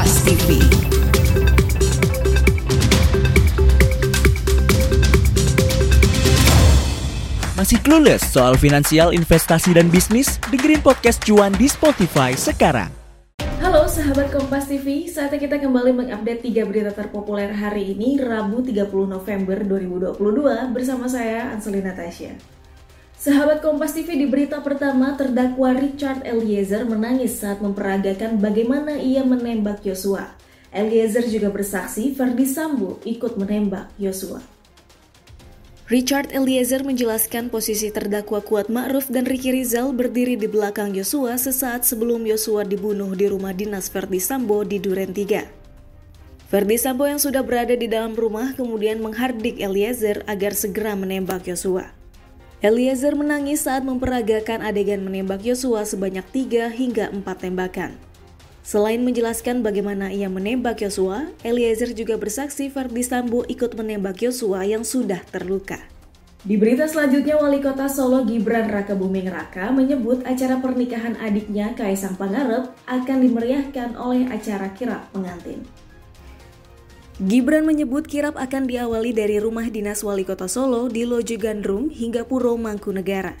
Kompas TV. Masih clueless soal finansial, investasi, dan bisnis? Dengerin podcast Cuan di Spotify sekarang. Halo sahabat Kompas TV, saatnya kita kembali mengupdate tiga berita terpopuler hari ini, Rabu 30 November 2022 bersama saya Anselina Tasya. Sahabat Kompas TV di berita pertama, terdakwa Richard Eliezer menangis saat memperagakan bagaimana ia menembak Yosua. Eliezer juga bersaksi Ferdi Sambo ikut menembak Yosua. Richard Eliezer menjelaskan posisi terdakwa Kuat Ma'ruf dan Ricky Rizal berdiri di belakang Yosua sesaat sebelum Yosua dibunuh di rumah dinas Ferdi Sambo di Duren 3. Ferdi Sambo yang sudah berada di dalam rumah kemudian menghardik Eliezer agar segera menembak Yosua. Eliezer menangis saat memperagakan adegan menembak Yosua sebanyak 3 hingga 4 tembakan. Selain menjelaskan bagaimana ia menembak Yosua, Eliezer juga bersaksi Ferdi Sambo ikut menembak Yosua yang sudah terluka. Di berita selanjutnya, Wali Kota Solo Gibran Raka Buming Raka menyebut acara pernikahan adiknya Kaisang Pangarep akan dimeriahkan oleh acara kirap pengantin. Gibran menyebut kirap akan diawali dari rumah dinas Wali Kota Solo di Loji Gandrung hingga Puro Mangkunegara.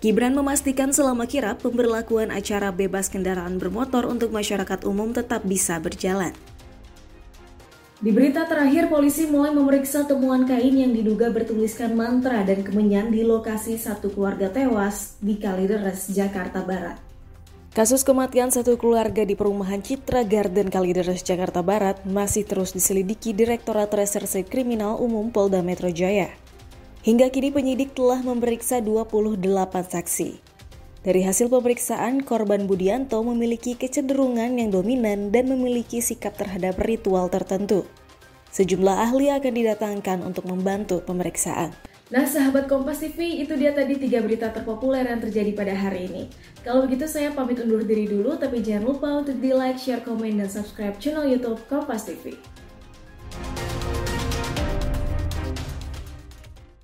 Gibran memastikan selama kirap, pemberlakuan acara bebas kendaraan bermotor untuk masyarakat umum tetap bisa berjalan. Di berita terakhir, polisi mulai memeriksa temuan kain yang diduga bertuliskan mantra dan kemenyan di lokasi satu keluarga tewas di Kalideres, Jakarta Barat. Kasus kematian satu keluarga di perumahan Citra Garden Kalideres, Jakarta Barat masih terus diselidiki Direktorat Reserse Kriminal Umum Polda Metro Jaya. Hingga kini penyidik telah memeriksa 28 saksi. Dari hasil pemeriksaan, korban Budianto memiliki kecenderungan yang dominan dan memiliki sikap terhadap ritual tertentu. Sejumlah ahli akan didatangkan untuk membantu pemeriksaan. Nah sahabat Kompas TV, itu dia tadi tiga berita terpopuler yang terjadi pada hari ini. Kalau begitu saya pamit undur diri dulu, tapi jangan lupa untuk di like, share, komen, dan subscribe channel Youtube Kompas TV.